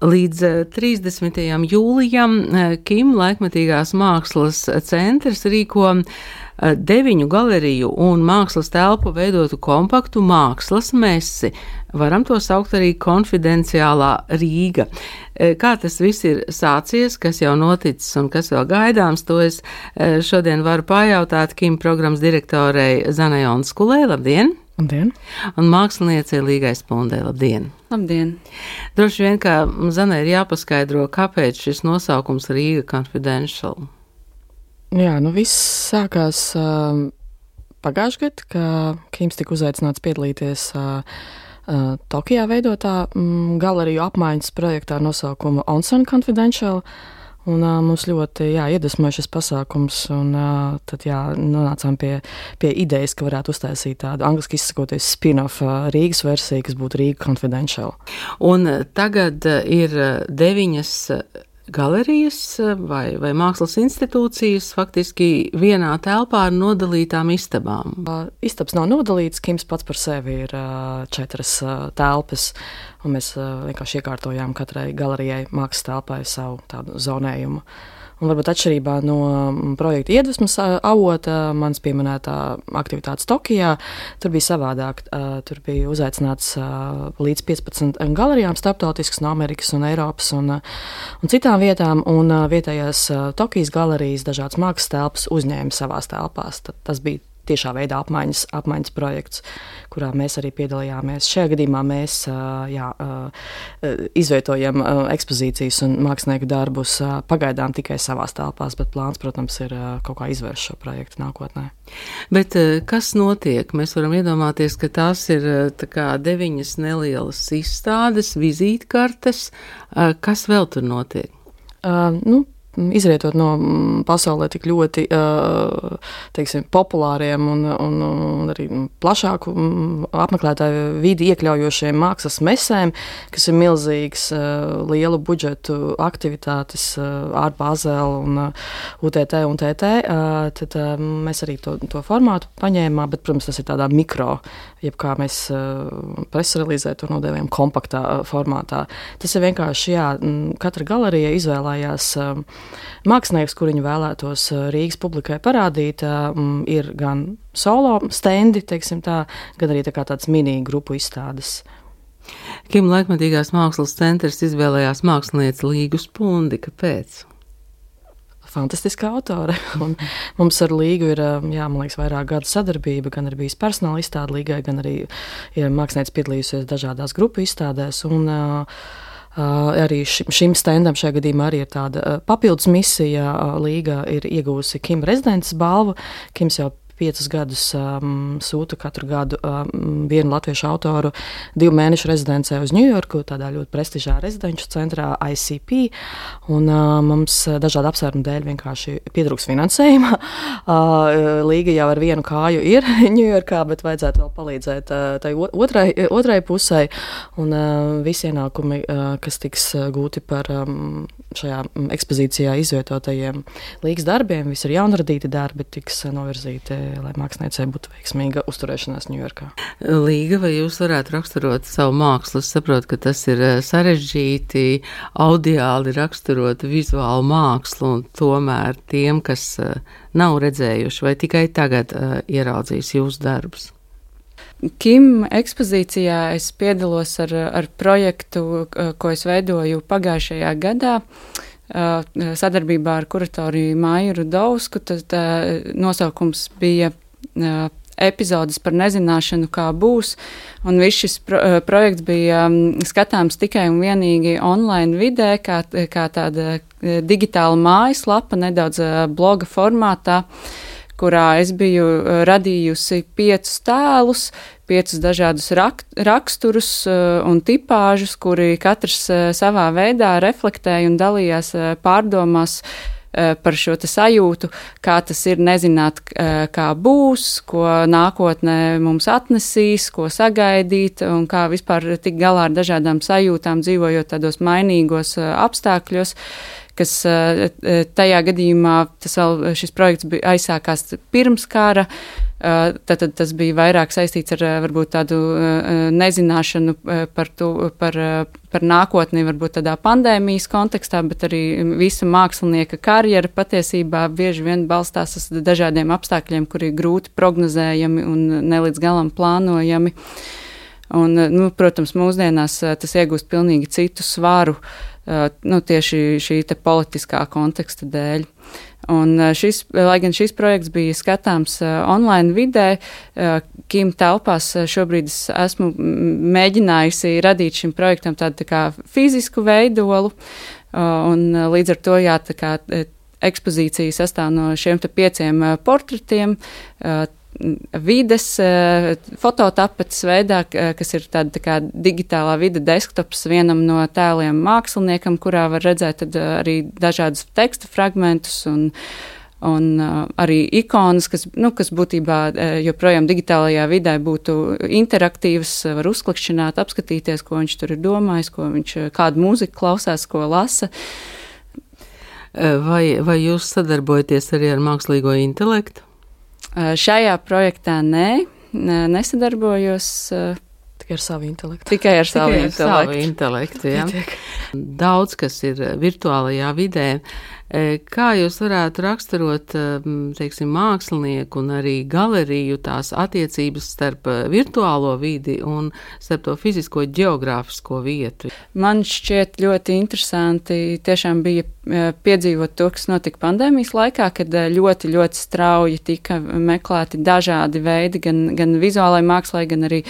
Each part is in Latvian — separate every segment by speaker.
Speaker 1: Līdz 30. Eh, jūlijam eh, Kim laikmetīgās mākslas centrs rīko eh, deviņu galeriju un mākslas telpu veidotu kompaktu mākslas mesi. Varam to saukt arī konfidenciālā Rīga. Kā tas viss ir sācies, kas jau noticis un kas vēl gaidāms, to es šodien varu pajautāt Kim programmas direktorei Zanai Onskulē. Labdien!
Speaker 2: Labdien!
Speaker 1: Un māksliniecei Līgai Spundē. Labdien!
Speaker 3: Labdien!
Speaker 1: Droši vien, kā Zanai ir jāpaskaidro, kāpēc šis nosaukums Rīga Confidential.
Speaker 2: Jā, nu viss sākās uh, pagājušajā gadā, kad Kims tika uzaicināts piedalīties uh, uh, Tokijā veidotā um, galeriju apmaiņas projektā ar nosaukumu Onsen Confidential. Uh, Un, uh, mums ļoti jā, iedvesmoja šis pasākums, un uh, tad jā, nonācām pie, pie idejas, ka varētu uztaisīt tādu angļuiski izsakoties spin-off uh, Rīgas versiju, kas būtu Rīga Confidential.
Speaker 1: Un tagad ir deviņas galerijas eh, vai, vai mākslas institūcijas faktiski vienā telpā ar nodalītām istabām.
Speaker 2: Istabas nav nodalītas, Kims pats par sevi ir četras telpas, un mēs vienkārši iekārtojām katrai galerijai mākslas telpai savu tādu zonējumu. Un varbūt atšķirībā no mm, projekta iedvesmas avota, manas pieminētā aktivitātes Tokijā, tur bija savādāk. Tur bija uzaicināts līdz 15 galerijām, starptautiskas no Amerikas un Eiropas un, un citām vietām, un vietējās Tokijas galerijas dažādas mākslas telpas uzņēma savās telpās. Tad tas bija tiešā veidā apmaiņas, apmaiņas projekts, kurā mēs arī piedalījāmies. Šajā gadījumā mēs jā, izvietojam ekspozīcijas un mākslinieku darbus pagaidām tikai savās telpās, bet plāns, protams, ir kaut kā izvērst šo projektu nākotnē.
Speaker 1: Bet kas notiek? Mēs varam iedomāties, ka tās ir tā deviņas nelielas izstādes, vizītkartes. Kas vēl tur notiek?
Speaker 2: Uh, nu, izrietot no mm, pasaulē tik ļoti teiksim, populāriem un, un, un arī plašāku mm, apmeklētāju vidi iekļaujošiem mākslas mesēm, kas ir milzīgs, lielu budžetu aktivitātes ar Bāzeli un UTT un TT, tad mēs arī to, to formātu paņēmām, bet, protams, tas ir tādā mikro, jeb kā mēs presrelīzē to nodēvējam kompaktā formātā. Tas ir vienkārši, jā, katra galerija izvēlējās mākslinieks, kur viņi vēlētos eh, Rīgas publikai parādīt, eh, ir gan solo stendi, tā, gan arī tā tāds mini grupu izstādes.
Speaker 1: Kim laikmatīgās mākslas centrs izvēlējās mākslinieci Līgu Spundi. Kāpēc?
Speaker 2: fantastiska autore. Un mums ar Līgu ir eh, jā, liekas, vairāk gadu sadarbība, gan arī bijis personāla izstāde Līgai, gan arī ir mākslinieci piedalījusies dažādās grupu izstādēs. Un, Uh, arī šim, standam šajā gadījumā arī ir tāda papildus misija. Līga ir iegūsi Kim rezidents balvu. Kims jau piecus gadus um, sūta katru gadu um, vienu latviešu autoru divu mēnešu rezidencē uz Ņujorku, tādā ļoti prestižā rezidenču centrā ICP. Un, uh, mums dažādu apsvērumu dēļ vienkārši pietrūks finansējuma. Uh, Līga jau ar vienu kāju ir Ņujorkā, bet vajadzētu vēl palīdzēt uh, tai otrai, otrai pusē. Un uh, visi ienākumi, uh, kas tiks gūti par um, šajā ekspozīcijā izvietotajiem līgas darbiem, visi ir jaunradīti darbi, tiks novirzīti lai māksliniecei būtu veiksmīga uzturēšanās Ņujorkā.
Speaker 1: Līga, vai jūs varētu raksturot savu mākslu? Es saprotu, ka tas ir eh, sarežģīti, audiāli raksturot vizuālu mākslu, un tomēr tiem, kas eh, nav redzējuši vai tikai tagad uh, ieraudzījis jūsu darbus.
Speaker 3: Kim ekspozīcijā es piedalos ar, ar projektu, ko es veidoju pagājušajā gadā. Uh, sadarbībā ar kuratoriju Māju Rudausku. Tad uh, nosaukums bija uh, epizodes par nezināšanu, kā būs. Un viss šis pro, projekts bija um, skatāms tikai un vienīgi online vidē, kā, kā tāda digitāla mājaslapa, nedaudz bloga formātā. Uh, kurā es biju eh, radījusi piecus tēlus, piecus dažādus rak raksturus eh, un tipāžus, kuri katrs eh, savā veidā reflektēja un dalījās pārdomās par šo sajūtu, kā tas ir nezināt, kā būs, ko nākotnē mums atnesīs, ko sagaidīt un kā vispār tikt galā ar dažādām sajūtām, dzīvojot tādos mainīgos apstākļos kas tajā gadījumā vēl šis projekts bija aizsākās pirms kara. Tad tas bija vairāk saistīts ar varbūt tādu nezināšanu par, to, par, par nākotni, varbūt tādā pandēmijas kontekstā, bet arī visa mākslinieka karjera patiesībā bieži vien balstās uz dažādiem apstākļiem, kuri ir grūti prognozējami un ne līdz galam plānojami. Un, nu, protams, mūsdienās tas iegūst pilnīgi citu svaru, nu, tieši šī politiskā konteksta dēļ. Un šis, lai gan šis projekts bija skatāms online vidē, Kim telpās šobrīd es esmu mēģinājusi radīt šim projektam tādu tā kā fizisku veidolu, un līdz ar to jā, tā kā ekspozīcija sastāv no šiem pieciem portretiem vides eh, fototapetes veidā, kas ir tāda tā kā digitālā vide desktops vienam no tēliem māksliniekam, kurā var redzēt eh, arī dažādus teksta fragmentus un, un uh, arī ikonas, kas, nu, kas būtībā joprojām digitālajā vidē būtu interaktīvas, var uzklikšķināt, apskatīties, ko viņš tur ir domājis, ko viņš, kādu mūziku klausās, ko lasa.
Speaker 1: Vai, vai jūs sadarbojaties arī ar mākslīgo intelektu?
Speaker 3: Šajā projektā nē, nesadarbojos.
Speaker 2: Tikai ar savu intelektu.
Speaker 3: Tikai ar savu
Speaker 1: Tikai
Speaker 3: intelektu.
Speaker 1: Ar savu intelektu ja. Daudz kas ir virtuālajā vidē. E, kā jūs varētu raksturot teiksim, mākslinieku un arī galeriju tās attiecības starp virtuālo vidi un starp to fizisko geogrāfisko vietu?
Speaker 3: Man šķiet ļoti interesanti tiešām bija piedzīvot to, kas notika pandēmijas laikā, kad ļoti, ļoti strauji tika meklēti dažādi veidi gan, gan vizuālai mākslai, gan arī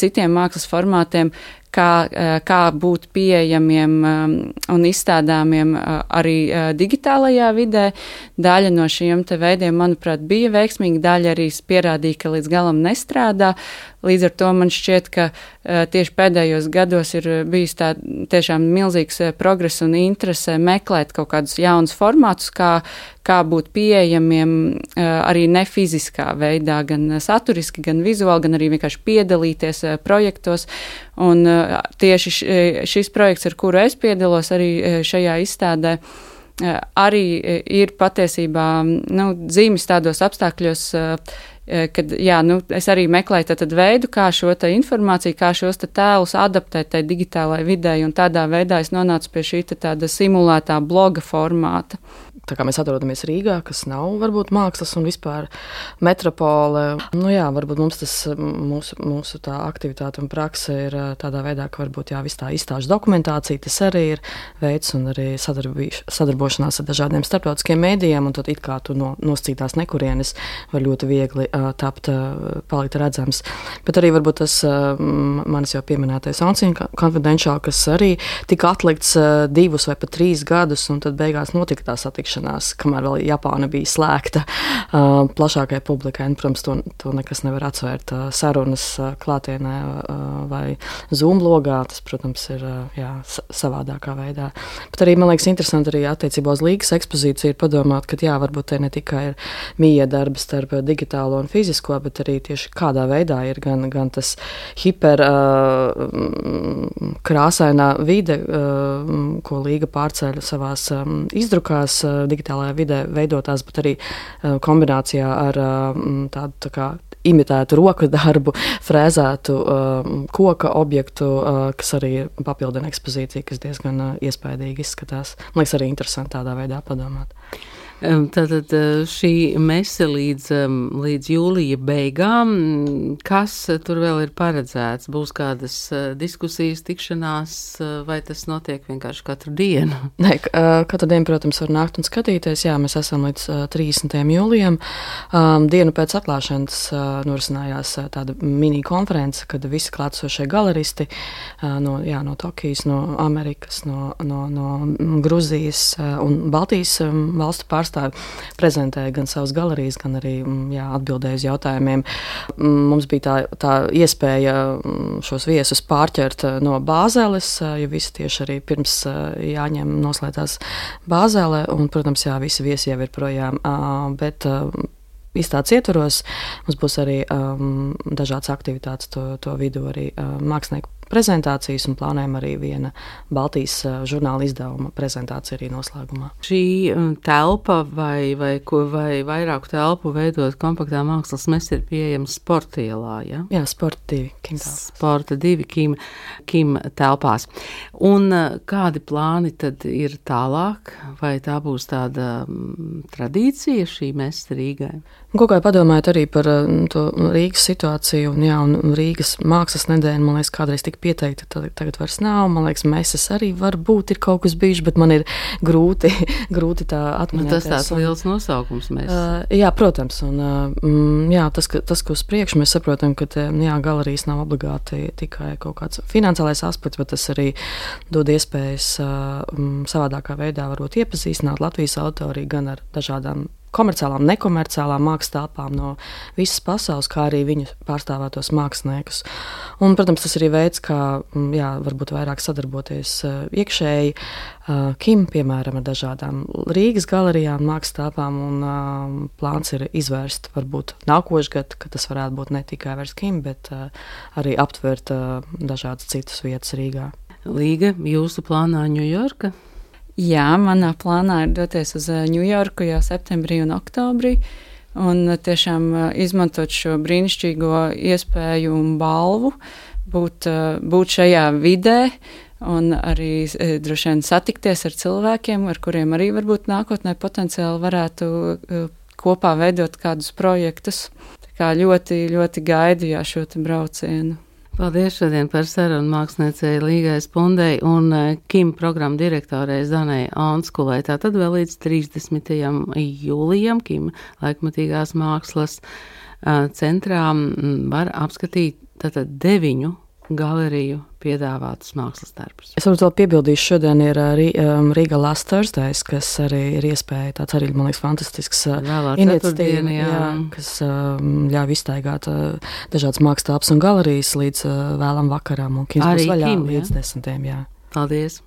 Speaker 3: citiem mākslas formātiem, kā, eh, kā būt pieejamiem um, un izstādāmiem uh, arī uh, digitālajā vidē. Daļa no šiem veidiem, manuprāt, bija veiksmīga, daļa arī pierādīja, ka līdz galam nestrādā. Līdz ar to man šķiet, ka uh, tieši pēdējos gados ir bijis tā tiešām milzīgs progress un interese meklēt kaut kādus jaunus formātus, kā, kā būt pieejamiem arī nefiziskā veidā, gan saturiski, gan vizuāli, gan arī vienkārši piedalīties projektos. Un tieši šis projekts, ar kuru es piedalos arī šajā izstādē, arī ir patiesībā nu, dzīves tādos apstākļos, kad jā, nu, es arī meklēju tad veidu, kā šo informāciju, kā šos tēlus adaptēt tai digitālajai videi, un tādā veidā es nonācu pie šī tāda simulētā bloga formāta
Speaker 2: tā kā mēs atrodamies Rīgā, kas nav varbūt mākslas un vispār metropole. Nu, jā, varbūt mums tas mūsu, mūsu tā aktivitāte un prakse ir tādā veidā, ka varbūt jā, viss tā izstāžu dokumentācija tas arī ir veids un arī sadarbošanās ar dažādiem starptautiskiem mēdījiem, un tad it kā tu no, noscītās nekurienes var ļoti viegli uh, tapt, uh, palikt redzams. Bet arī varbūt tas uh, manis jau pieminētais Ansīna Confidential, kas arī tika atlikts uh, divus vai pat trīs gadus, un tad beigās notika tā satikšanās tikšanās, kamēr vēl Japāna bija slēgta uh, plašākai publikai. Un, protams, to, to nekas nevar atsvērt uh, sarunas uh, klātienē uh, vai Zoom logā. Tas, protams, ir uh, jā, savādākā veidā. Bet arī man liekas interesanti arī attiecībā uz līgas ekspozīciju ir padomāt, ka jā, varbūt te ne tikai ir mīja darbi starp digitālo un fizisko, bet arī tieši kādā veidā ir gan, gan tas hiper uh, krāsainā vide, uh, ko līga pārceļ savās um, izdrukās digitālajā vidē veidotās, bet arī uh, kombinācijā ar uh, tādu tā kā imitētu roku darbu, frēzētu uh, koka objektu, uh, kas arī papildina ekspozīciju, kas diezgan uh, iespaidīgi izskatās. Man liekas, arī interesanti tādā veidā padomāt.
Speaker 1: Tātad šī mese līdz, līdz jūlija beigām, kas tur vēl ir paredzēts? Būs kādas diskusijas, tikšanās, vai tas notiek vienkārši katru dienu?
Speaker 2: Nē, katru dienu, protams, var nākt un skatīties. Jā, mēs esam līdz 30. jūlijam. Dienu pēc atklāšanas norisinājās tāda mini konference, kad visi klātsošie galeristi no, jā, no Tokijas, no Amerikas, no, no, no Gruzijas un Baltijas valstu pārstāvjiem pārstāvi prezentēja gan savas galerijas, gan arī mm, jā, atbildēja uz jautājumiem. Mm, mums bija tā, tā iespēja mm, šos viesus pārķert eh, no Bāzeles, eh, jo visi tieši arī pirms eh, jāņem noslēdzās Bāzelē, un, protams, jā, visi viesi jau ir projām. Bet, izstādes ietvaros mums būs arī um, dažādas aktivitātes, to, to vidū arī uh, mākslinieku prezentācijas, un plānojam arī viena Baltijas žurnāla izdevuma prezentācija arī noslēgumā.
Speaker 1: Šī telpa vai, vai, vai vairāku telpu veidot kompaktā mākslas mēs ir pieejams sportielā, ja?
Speaker 2: Jā, sporta divi, Kim
Speaker 1: telpā. Sporta divi, Kim, Kim telpās. Un kādi plāni tad ir tālāk, vai tā būs tāda m, tradīcija šī mēs Rīgai?
Speaker 2: Kaut kā padomājot arī par to Rīgas situāciju, un, jā, un Rīgas mākslas nedēļa, man liekas, kādreiz tika pieteikta, tad tagad vairs nav. Man liekas, mēsas arī varbūt ir kaut kas bijis, bet man ir grūti, grūti tā atminēties.
Speaker 1: Nu, tas tāds un, liels nosaukums mēs.
Speaker 2: Uh, jā, protams, un uh, jā, tas, ka, tas, ka uz priekšu mēs saprotam, ka jā, galerijas nav obligāti tikai kaut kāds finansiālais aspekts, bet tas arī dod iespējas uh, savādākā veidā varbūt iepazīstināt Latvijas autori gan ar dažādām komerciālām, nekomerciālām mākslas telpām no visas pasaules, kā arī viņu pārstāvētos māksliniekus. Un, protams, tas arī veids, kā mm, jā, varbūt vairāk sadarboties uh, iekšēji. Uh, Kim, piemēram, ar dažādām Rīgas galerijām, mākslas telpām, un uh, plāns ir izvērst varbūt nākošais gads, ka tas varētu būt ne tikai vairs Kim, bet arī aptvert dažādas citas vietas Rīgā.
Speaker 1: Līga, jūsu plānā Ņujorka?
Speaker 3: Jā, manā plānā ir doties uz Ņujorku jau septembrī un oktobrī. Un tiešām izmantot šo brīnišķīgo iespēju un balvu, būt, būt šajā vidē, un arī droši vien satikties ar cilvēkiem, ar kuriem arī varbūt nākotnē potenciāli varētu kopā veidot kādus projektus. Tā kā ļoti, ļoti gaidu jā, šo braucienu.
Speaker 1: Paldies šodien par sarunu māksliniecei Līgai Spundei un eh, Kim programmu direktorei Zanai Anskulai. Tātad vēl līdz 30. jūlijam Kim laikmatīgās mākslas eh, centrā var apskatīt tātad deviņu galeriju piedāvātus mākslas darbus.
Speaker 2: Es varu vēl piebildīt, šodien ir um, Riga Last Thursdays, kas arī ir iespēja tāds arī, man liekas, fantastisks uh, iniciatīva, jā. Jā, kas um, ļauj iztaigāt uh, dažādas mākslas telpas un galerijas līdz uh, vēlam vakaram, un kins būs vaļā Kim, līdz desmitiem, jā.
Speaker 1: Paldies!